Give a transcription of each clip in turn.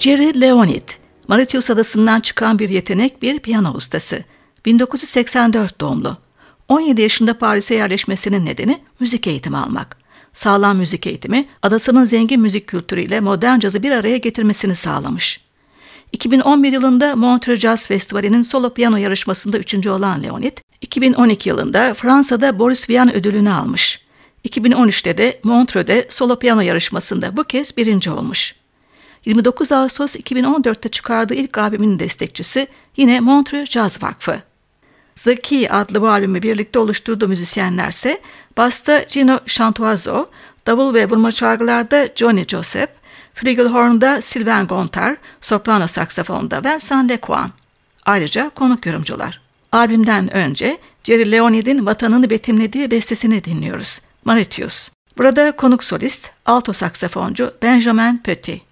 Jerry Leonid, Mauritius adasından çıkan bir yetenek bir piyano ustası. 1984 doğumlu. 17 yaşında Paris'e yerleşmesinin nedeni müzik eğitimi almak. Sağlam müzik eğitimi, adasının zengin müzik kültürüyle modern cazı bir araya getirmesini sağlamış. 2011 yılında Montreux Jazz Festivali'nin solo piyano yarışmasında üçüncü olan Leonid, 2012 yılında Fransa'da Boris Vian ödülünü almış. 2013'te de Montreux'de solo piyano yarışmasında bu kez birinci olmuş. 29 Ağustos 2014'te çıkardığı ilk albümün destekçisi yine Montreux Jazz Vakfı. The Key adlı bu albümü birlikte oluşturduğu müzisyenlerse basta Gino Chantuazo, davul ve vurma çalgılarda Johnny Joseph, flügelhorn'da Sylvain Gontar, soprano saksafonda Vincent Lecoin. Ayrıca konuk yorumcular. Albümden önce Jerry Leonid'in vatanını betimlediği bestesini dinliyoruz. Mauritius. Burada konuk solist, alto saksafoncu Benjamin Petit.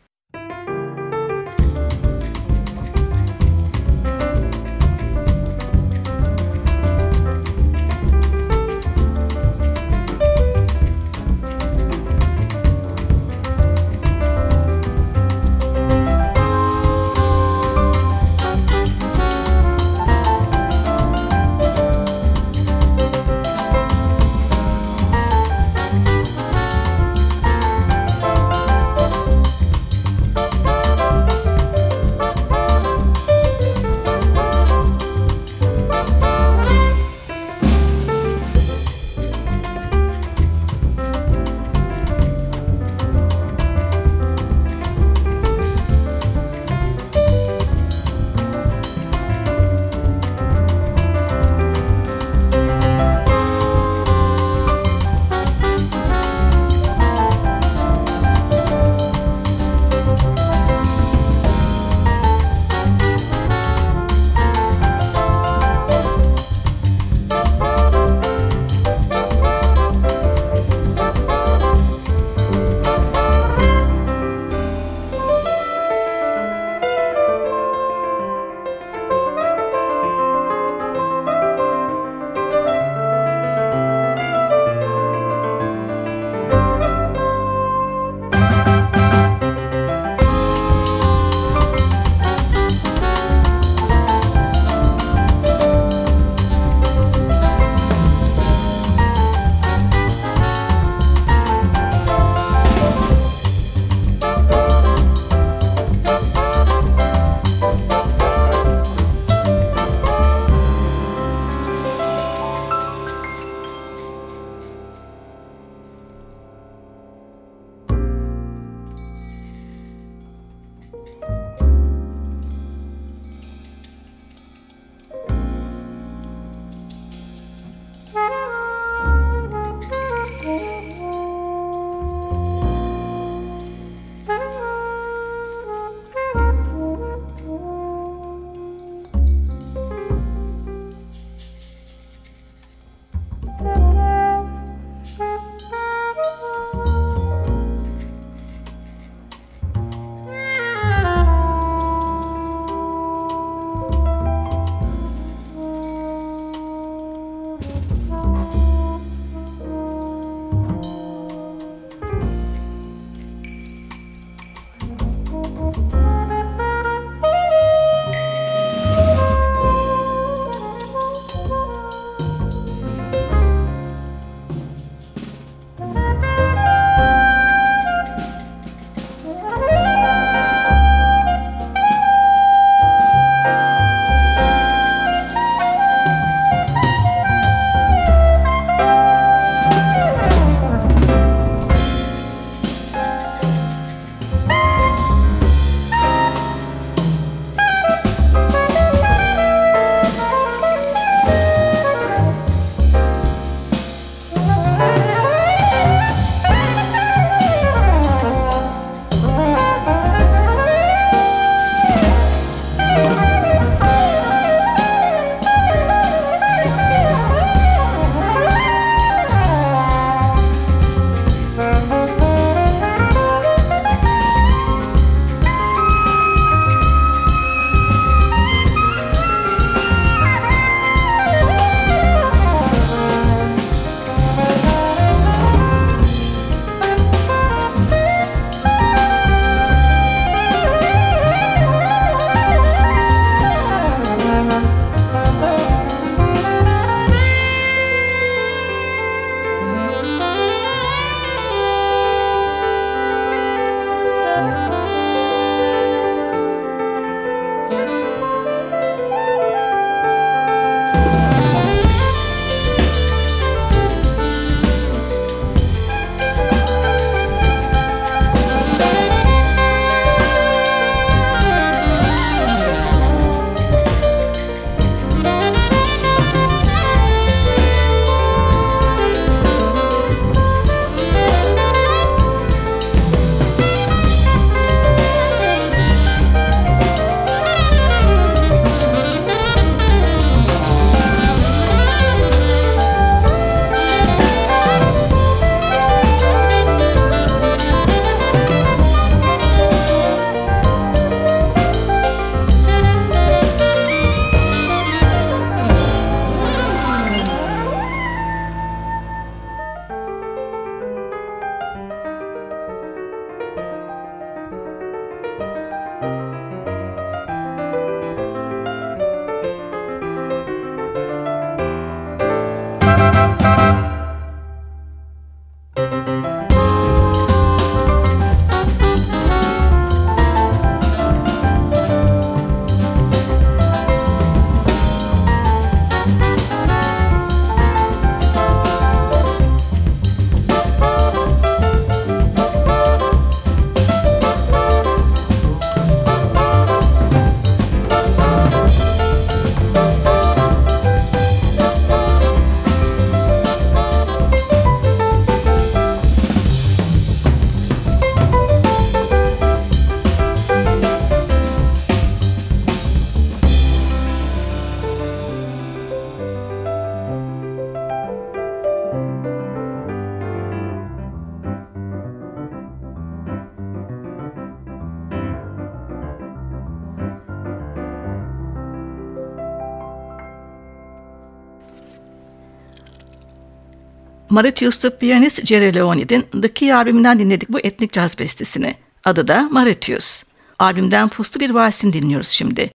Mauritius'ta piyanist Jerry Leonid'in The Key albümünden dinledik bu etnik caz bestesini. Adı da Mauritius. Albümden puslu bir valsini dinliyoruz şimdi.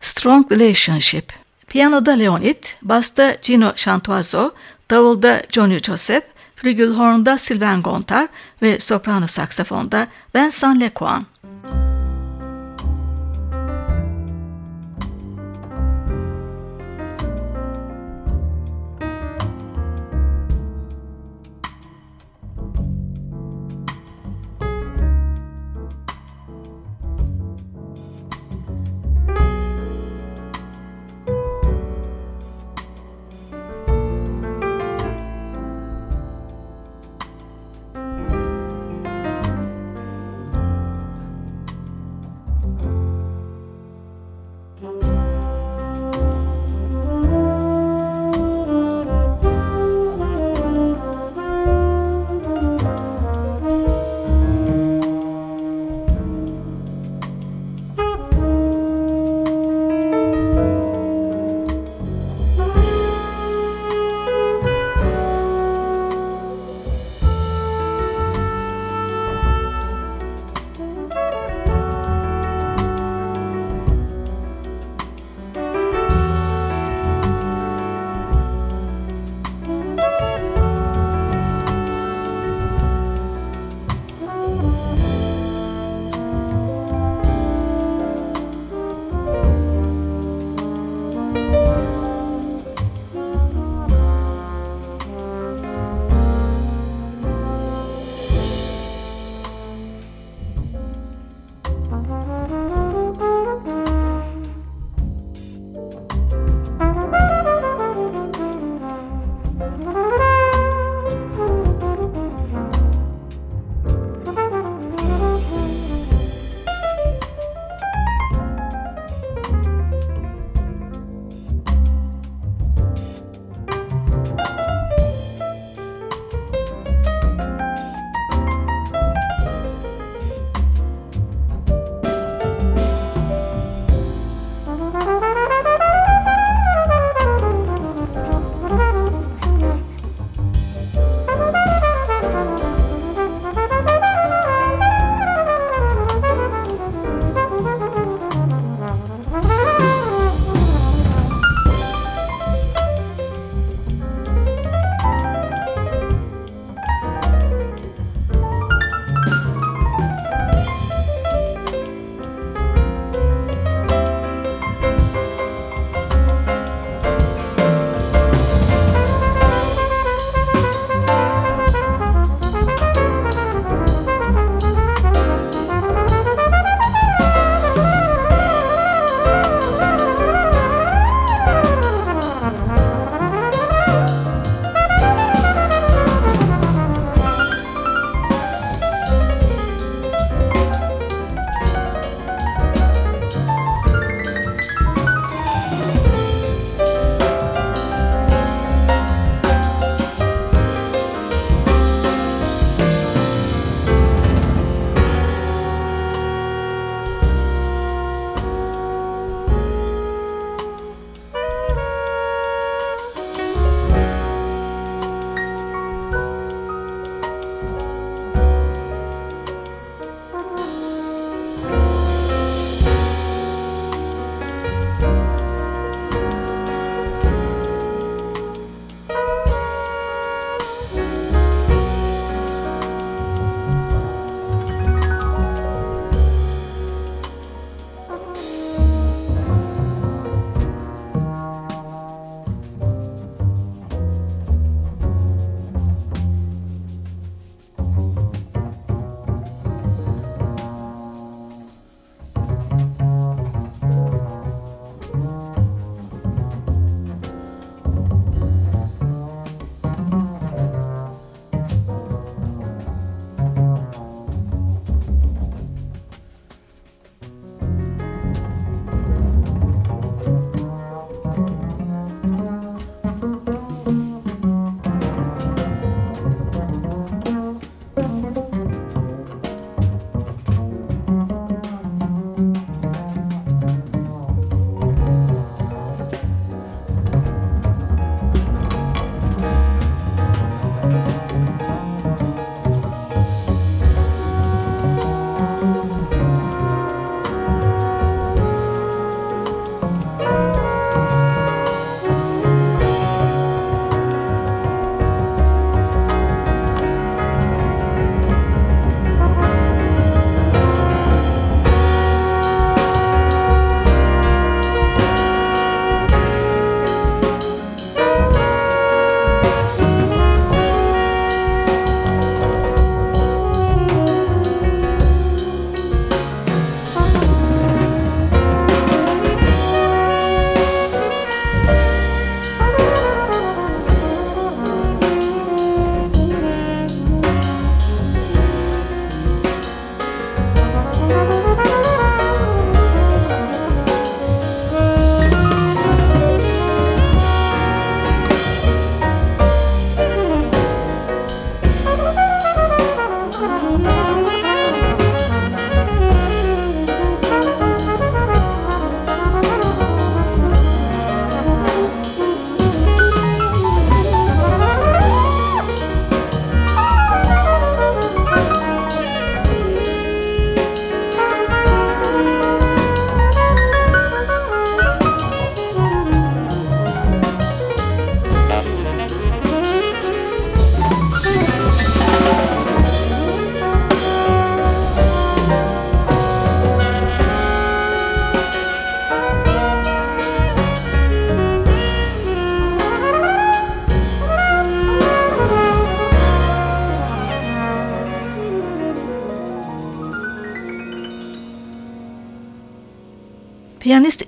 Strong Relationship. Piyanoda Leonid, basta Gino Chantuazo, davulda Johnny Joseph, flügelhornda Sylvain Gontard ve soprano saksafonda Vincent Lecoin. Piyanist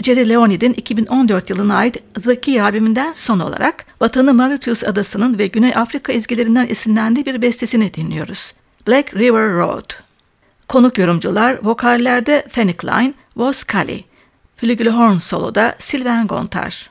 Jerry Leonid'in 2014 yılına ait The Key albümünden son olarak vatanı Mauritius adasının ve Güney Afrika ezgilerinden esinlendiği bir bestesini dinliyoruz. Black River Road. Konuk yorumcular vokallerde Fanny Klein, Vos Kali, flügelhorn soloda Sylvain Gontar.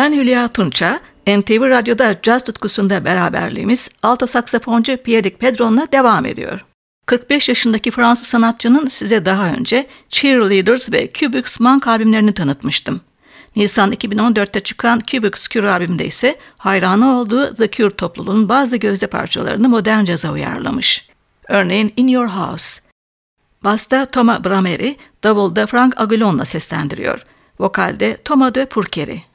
Ben Hülya Tunça, NTV Radyo'da caz tutkusunda beraberliğimiz alto saksafoncu Pierre Pedron'la devam ediyor. 45 yaşındaki Fransız sanatçının size daha önce Cheerleaders ve Cubics Monk albümlerini tanıtmıştım. Nisan 2014'te çıkan Cubics Cure albümünde ise hayranı olduğu The Cure topluluğunun bazı gözde parçalarını modern caza uyarlamış. Örneğin In Your House. Basta Thomas Brameri, davulda Frank Aguilon'la seslendiriyor. Vokalde Thomas de Pourquerie.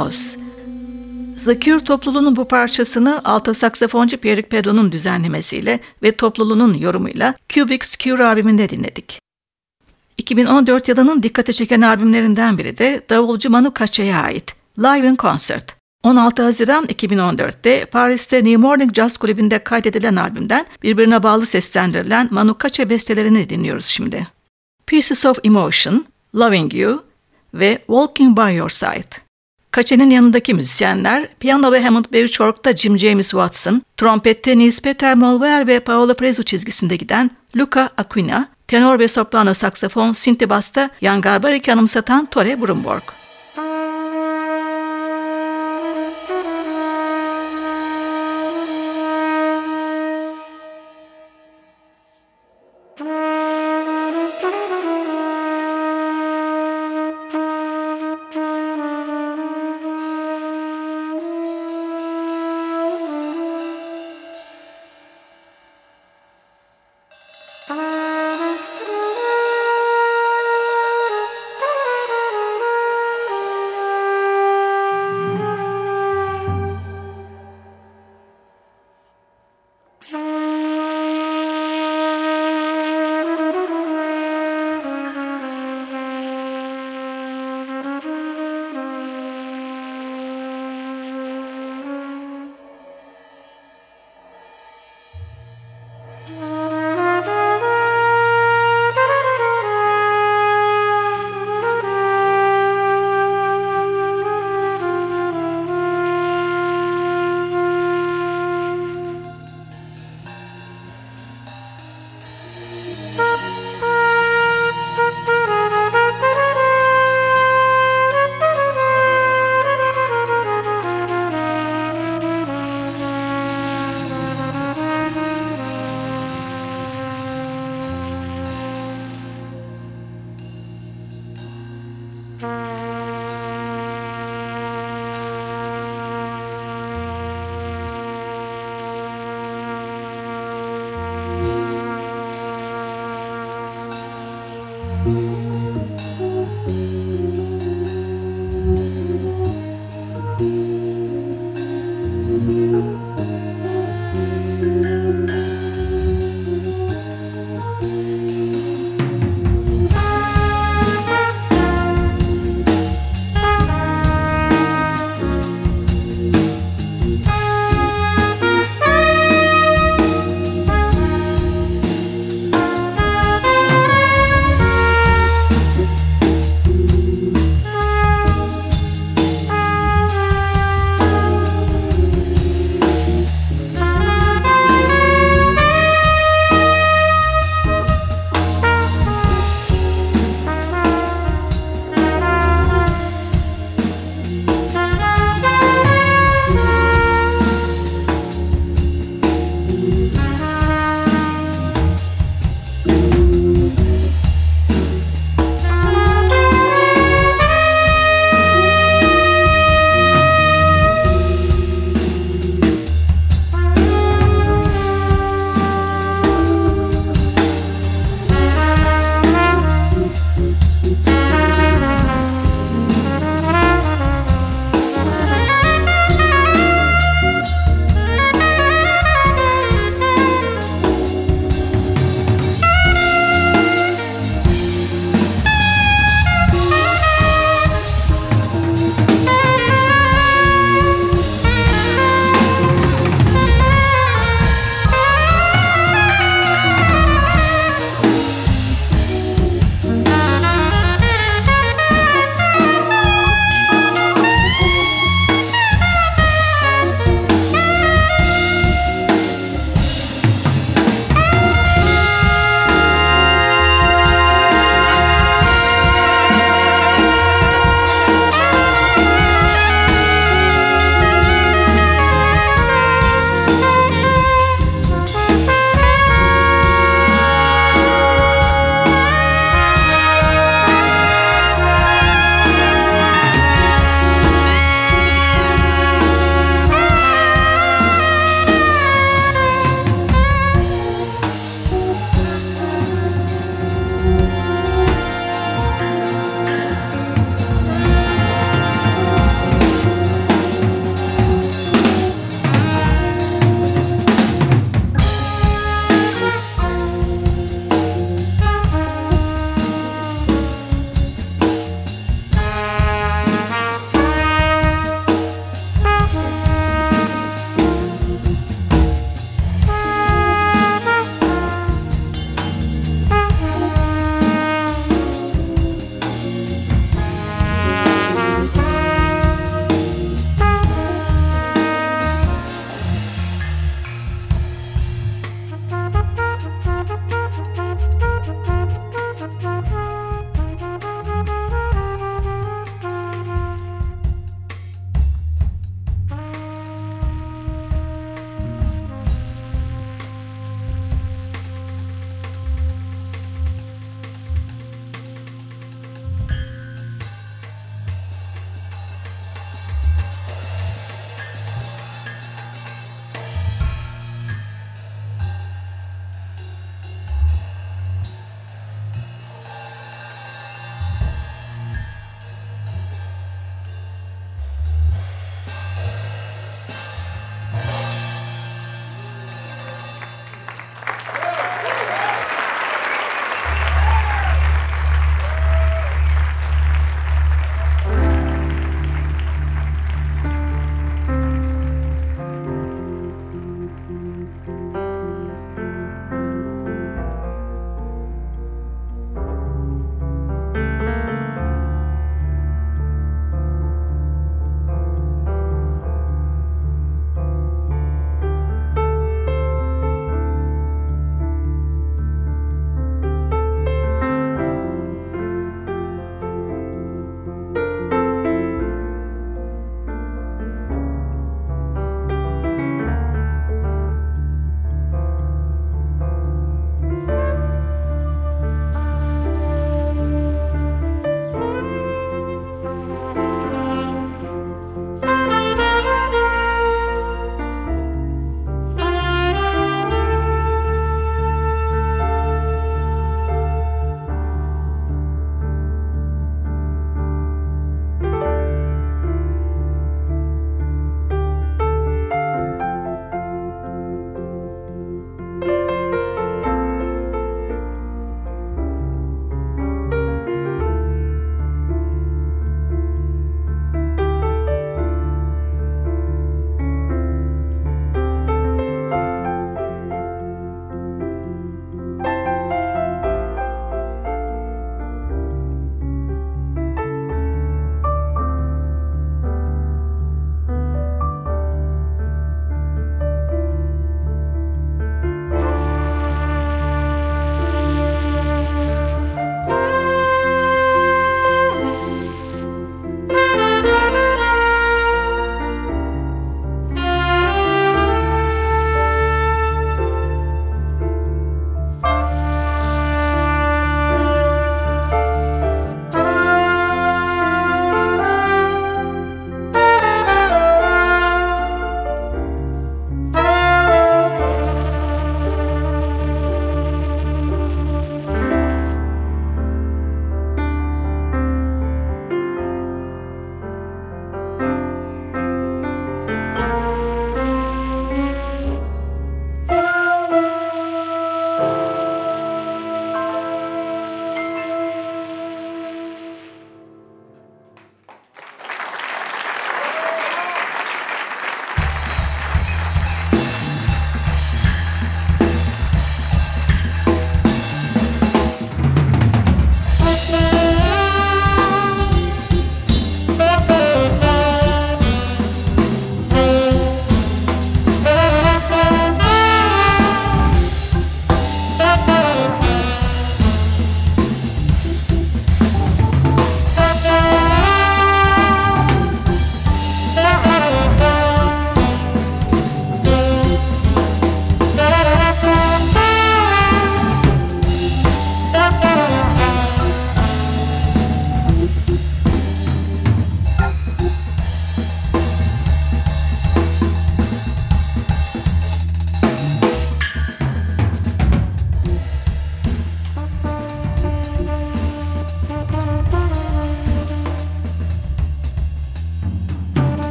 House. The Cure topluluğunun bu parçasını alto saksafoncu Pierre Pedro'nun düzenlemesiyle ve topluluğunun yorumuyla Cubics Cure albümünde dinledik. 2014 yılının dikkate çeken albümlerinden biri de davulcu Manu Katça'ya ait Live in Concert. 16 Haziran 2014'te Paris'te New Morning Jazz Kulübü'nde kaydedilen albümden birbirine bağlı seslendirilen Manu Katça bestelerini dinliyoruz şimdi. Pieces of Emotion, Loving You ve Walking by Your Side. Kaçe'nin yanındaki müzisyenler, piyano ve Hammond Bouchard'da Jim James Watson, trompette Nils Peter Molver ve Paolo Prezu çizgisinde giden Luca Aquina, tenor ve soprano saksafon Sintibas'ta Jan Garbarik'i anımsatan Tore Brumborg.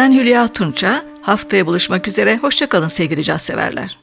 Ben Hülya Tunça. Haftaya buluşmak üzere. Hoşçakalın sevgili caz severler.